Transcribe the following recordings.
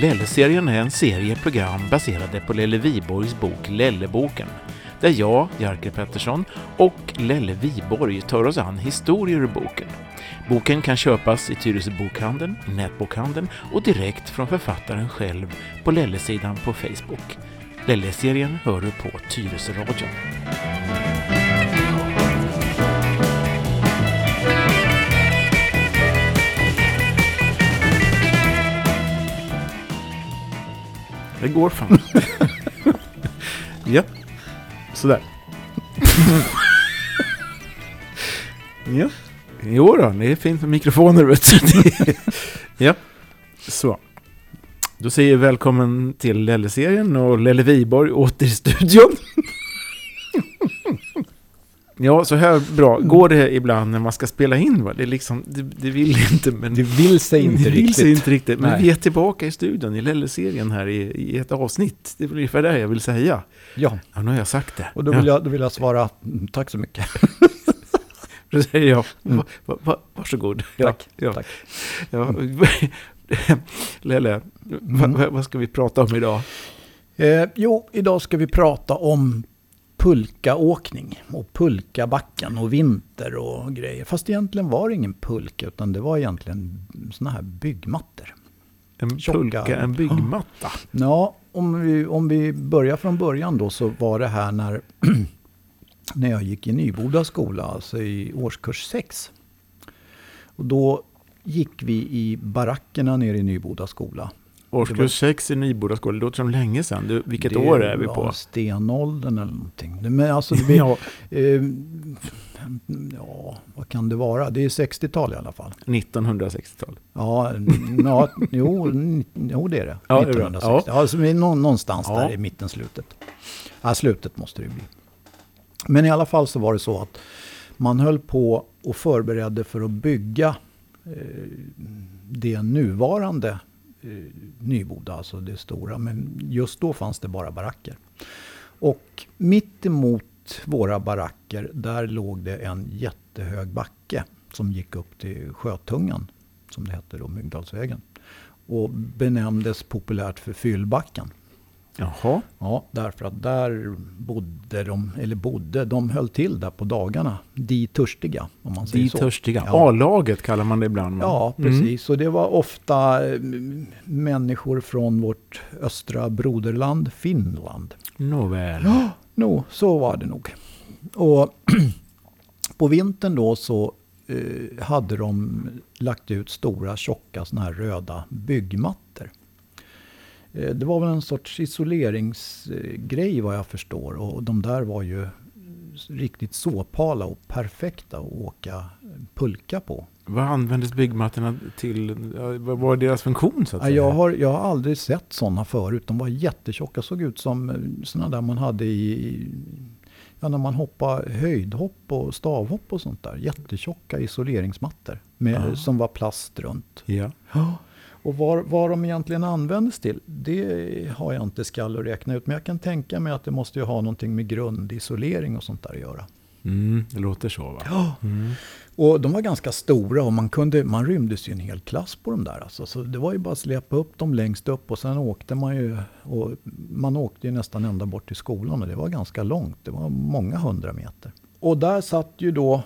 Lelle-serien är en serie program baserade på Lelle Viborgs bok Lelleboken, där jag, Jerker Pettersson, och Lelle Viborg tar oss an historier ur boken. Boken kan köpas i Tyresö bokhandeln, i nätbokhandeln och direkt från författaren själv på Lelle-sidan på Facebook. Lelle-serien hör du på Tyresö-radion. Det går fan. ja, sådär. ja, jo då, det är fint med mikrofoner vet du. ja, så. Då säger jag välkommen till Lelle-serien och Lelle Viborg åter i studion. Ja, så här bra går det ibland när man ska spela in. Va? Det, är liksom, det, det vill inte, men... Det vill sig inte det vill riktigt. sig inte riktigt. Men Nej. vi är tillbaka i studion i Lelle-serien här i, i ett avsnitt. Det är ungefär det jag vill säga. Ja, Ja, nu har jag sagt det. och då vill, jag, då vill jag svara mm, tack så mycket. Då säger jag, Mm. va, va, va, varsågod. Tack. Ja, tack. ja. Lelle, Mm. va, vad ska vi prata om idag? Eh, jo, idag ska vi prata om pulkaåkning och pulkabacken och vinter och grejer. Fast egentligen var det ingen pulka utan det var egentligen såna här byggmattor. En Tjocka. pulka, en byggmatta. Ja, om vi, om vi börjar från början då så var det här när, när jag gick i Nyboda skola, alltså i årskurs 6. Och då gick vi i barackerna nere i Nyboda skola. Årskurs 6 i Nyboda skola, det låter som länge sedan. Du, vilket Det år är vi på? Stenåldern eller någonting. Men alltså, det blir, Ja, eh, ja, vad kan det vara? Det är 60-tal i alla fall. 1960-tal. Ja, ja jo, jo, det är det. Ja, det är bra. 1960. Ja. Alltså, någonstans Ja. där i mitten, slutet. Ja, slutet måste det bli. Men i alla fall så var det så att man höll på och förberedde för att bygga eh, det nuvarande Eh, Nyboda, alltså det stora. Men just då fanns det bara baracker. Och mitt emot våra baracker, där låg det en jättehög backe som gick upp till Sjötungan, som det hette då, Myggdalsvägen. Och benämndes populärt för Fyllbacken. Jaha, Ja, därför att där bodde de, eller bodde, de höll till där på dagarna. De törstiga, om man säger de så. törstiga. Ja. A-laget kallar man det ibland. va? Ja, Mm. precis. Och det var ofta eh, människor från vårt östra broderland Finland. Nåväl. Ja, no, så var det nog. Och på vintern då så eh, hade de lagt ut stora tjocka såna här röda byggmattor. Eh, det var väl en sorts isoleringsgrej vad jag förstår. Och de där var ju riktigt såpala och perfekta att åka pulka på. Vad användes byggmattorna till? Vad var deras funktion så att säga? jag, har, jag har aldrig sett sådana förut. De var jättetjocka. Såg ut som sådana där man hade i... Ja, när man hoppade höjdhopp och stavhopp och sånt där. Jättetjocka isoleringsmattor. Med, Ja. Som var plast runt. Ja. Och vad, vad de egentligen användes till, det har jag inte skall att räkna ut. Men jag kan tänka mig att det måste ju ha någonting med grundisolering och sånt där att göra. Mm, det låter så va? Ja. Mm. Och de var ganska stora och man, kunde, man rymdes ju en hel klass på de där. Alltså. Så det var ju bara att släpa upp dem längst upp och sen åkte man ju. Och man åkte ju nästan ända bort till skolan och det var ganska långt. Det var många hundra meter. Och där satt ju då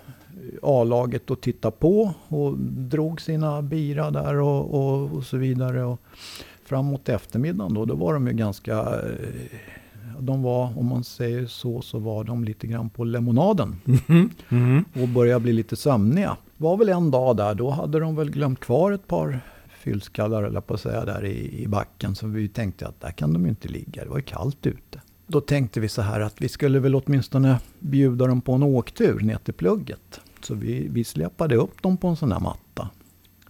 A-laget och tittade på och drog sina bira där och, och, och så vidare. Och framåt eftermiddagen då, då var de ju ganska... eh, De var, om man säger så, så var de lite grann på lemonaden Mhm. Mm. och började bli lite sömniga. var väl en dag där, då hade de väl glömt kvar ett par fyllskallar eller på att säga där i, i backen. Så vi tänkte att där kan de ju inte ligga, det var ju kallt ute. Då tänkte vi så här att vi skulle väl åtminstone bjuda dem på en åktur ner till plugget. Så vi, vi släpade upp dem på en sån här matta.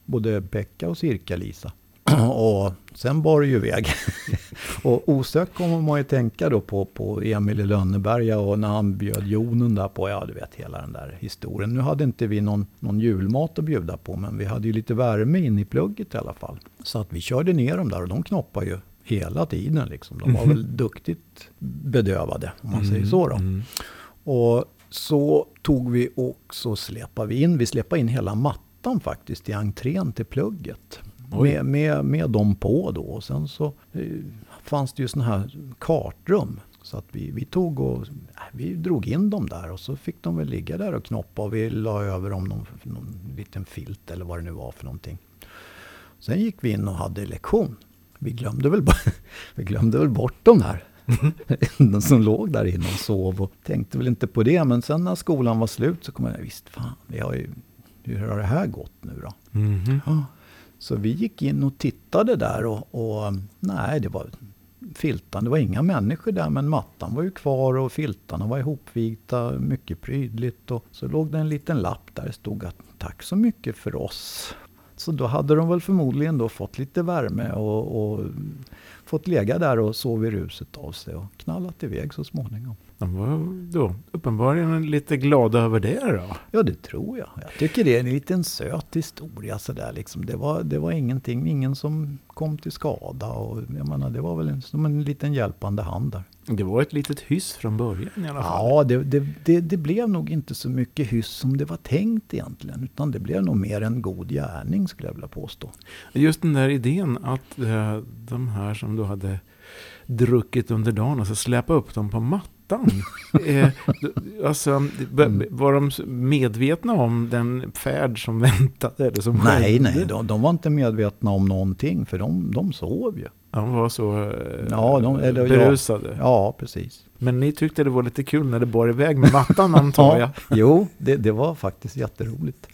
Både Pekka och Cirka-Lisa. och sen bar det ju iväg. och osökt kommer man ju tänka då på, på Emil i Lönneberga och när han bjöd Jonen där på, ja du vet hela den där historien. Nu hade inte vi någon, någon julmat att bjuda på men vi hade ju lite värme in i plugget i alla fall. Så att vi körde ner dem där och de knoppade ju hela tiden liksom. De var väl duktigt bedövade om man säger så då. Mm. Och så tog vi och så släpade vi in, vi släpade in hela mattan faktiskt i entrén till plugget. Oj. med, med, med dem på då. Och sen så eh, fanns det ju sådana här kartrum. Så att vi, vi tog och äh, vi drog in dem där och så fick de väl ligga där och knoppa och vi la över dem någon, någon liten filt eller vad det nu var för någonting. Sen gick vi in och hade lektion. Vi glömde väl, vi glömde väl bort de här. de som låg där inne och sov och tänkte väl inte på det. Men sen när skolan var slut så kom jag, visst fan, vi har ju, hur har det här gått nu då? Mhm. Ja. Så vi gick in och tittade där och, och nej, det var filtan. Det var inga människor där men mattan var ju kvar och filtarna var ihopvikta, mycket prydligt. Och så låg det en liten lapp där det stod att tack så mycket för oss. Så då hade de väl förmodligen då fått lite värme och, och fått lägga där och sova i ruset av sig och knallat iväg så småningom. De var då uppenbarligen lite glada över det då. Ja, det tror jag. Jag tycker det är en liten söt historia sådär liksom. Det var, det var ingenting, ingen som kom till skada och jag menar, det var väl en, som en liten hjälpande hand där. Det var ett litet hyss från början i alla fall. Ja, det, det, det, det blev nog inte så mycket hyss som det var tänkt egentligen. Utan det blev nog mer en god gärning skulle jag vilja påstå. Just den där idén att eh, de här som då hade druckit under dagen och så släpa upp dem på mattan. eh, alltså, b- var de medvetna om den färd som väntade? Eller som Nej, nej, de, de var inte medvetna om någonting för de, de sov ju. De var så eh, Ja, de- eller ja. berusade. Ja, precis. Men ni tyckte det var lite kul när det bar iväg med mattan antar jag. Jo, det, det var faktiskt jätteroligt.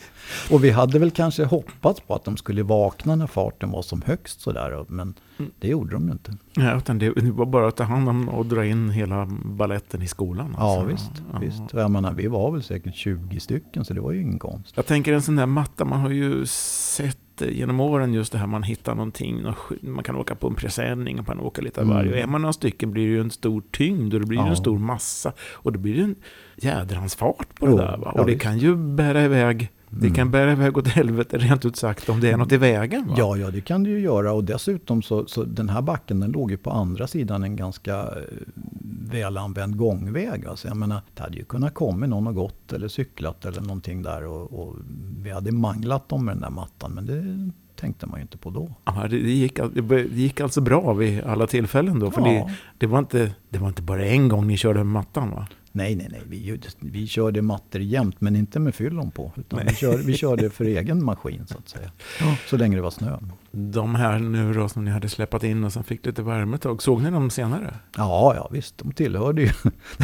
Och vi hade väl kanske hoppats på att de skulle vakna när farten var som högst sådär. Men Mm. det gjorde de ju inte. Ja, utan det, det var bara att ta hand om och dra in hela balletten i skolan. Ja, alltså. visst. Ja. visst. Jag menar, vi var väl säkert 20 stycken så det var ju ingen konst. Jag tänker en sån där matta, man har ju sett eh, genom åren just det här man hittar någonting, man kan åka på en presenning och man kan åka lite av Mm. varje. Och är man några stycken blir det ju en stor tyngd och det blir Ja. en stor massa. Och det blir ju en jädrans fart på Jo, det där. Va? ja, Och det visst. kan ju bära iväg, det Mm. kan bära iväg åt helvete rent ut sagt om det är något i vägen. Va? Ja, ja, det kan det ju göra. Och dessutom så, så den här backen den låg ju på andra sidan en ganska eh, välanvänd gångväg. Alltså jag menar, det hade ju kunnat komma någon och gått eller cyklat eller någonting där. Och, och vi hade manglat dem med den där mattan. Men det tänkte man ju inte på då. Ja, det, det, gick, det det gick alltså bra vid alla tillfällen då? För det, Ja. det, var inte, det var inte bara en gång ni körde med mattan va? Nej, nej, nej. Vi, vi körde mattor jämt, men inte med fyllon på. Utan vi, körde, vi körde för egen maskin så att säga. Så länge det var snö. De här nu då som ni hade släppt in och som fick lite värme ett tag, såg ni dem senare? Ja, ja visst. De tillhörde ju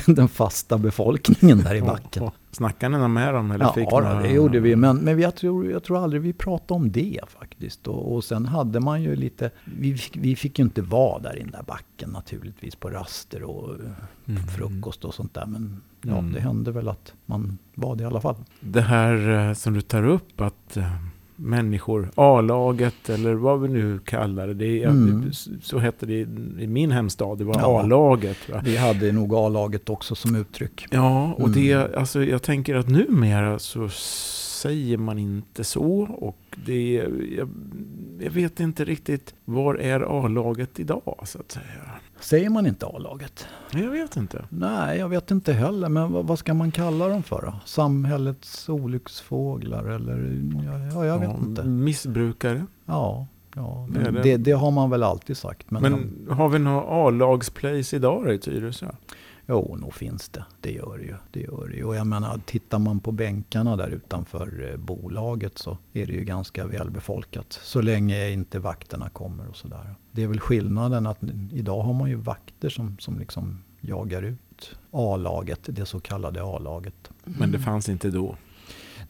den fasta befolkningen där i backen. Snackade ni med dem? Eller Ja, fick då, några- det gjorde vi. Men, men jag, tror, jag tror aldrig vi pratade om det faktiskt. Och, och sen hade man ju lite... Vi fick, vi fick ju inte vara där i den där backen naturligtvis på raster och Mm. frukost och sånt där. Men ja, Mm. det hände väl att man var det i alla fall. Det här eh, som du tar upp att eh, människor, A-laget eller vad vi nu kallar det, det Mm. så hette det i, min hemstad, det var Ja. A-laget. Va? Vi hade nog A-laget också som uttryck. Ja, och det, Mm. alltså jag tänker att numera så säger man inte så och det, jag, jag vet inte riktigt, var är A-laget idag så att säga? Säger man inte A-laget? Jag vet inte. Nej, jag vet inte heller. Men vad, vad ska man kalla dem för då? Samhällets olycksfåglar eller? Ja, ja jag vet Ja, inte. Missbrukare. Ja, ja Det det. det, det har man väl alltid sagt. Men, Men har vi några A-lagsplays idag i Tyresö? Jo, nog finns det. Det gör det ju. Det gör det ju. Och jag menar, tittar man på bänkarna där utanför eh, bolaget så är det ju ganska välbefolkat. Så länge inte vakterna kommer och sådär. Det är väl skillnaden att idag har man ju vakter som, som liksom jagar ut A-laget, det så kallade A-laget. Men det fanns inte då.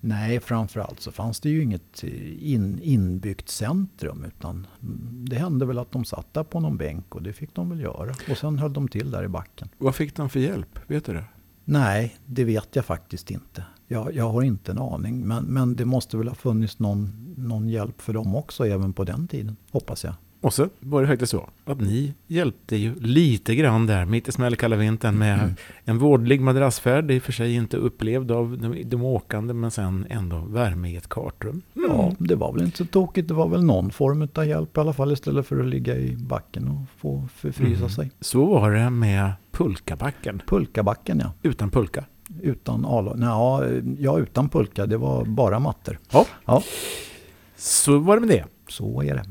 Nej, framförallt så fanns det ju inget eh, in, inbyggt centrum. Utan det hände väl att de satt där på någon bänk och det fick de väl göra. Och sen höll de till där i backen. Vad fick de för hjälp? Vet du det? Nej, det vet jag faktiskt inte. Jag, jag har inte en aning. Men, men det måste väl ha funnits någon, någon hjälp för dem också även på den tiden. Hoppas jag. Och så var det faktiskt så att ni hjälpte ju lite grann där mitt i smällkalla vintern med Mm. en vårdlig madrassfärd. I och för sig inte upplevd av de, de åkande men sen ändå värme i ett kartrum. Mm. Ja, det var väl inte så tokigt. Det var väl någon form av hjälp i alla fall istället för att ligga i backen och få förfrysa Mm. sig. Så var det med pulkabacken. Pulkabacken ja. Utan pulka. Utan ala. Nej, ja, utan pulka. Det var bara mattor. Ja. Ja. Så var det med det. Så är det.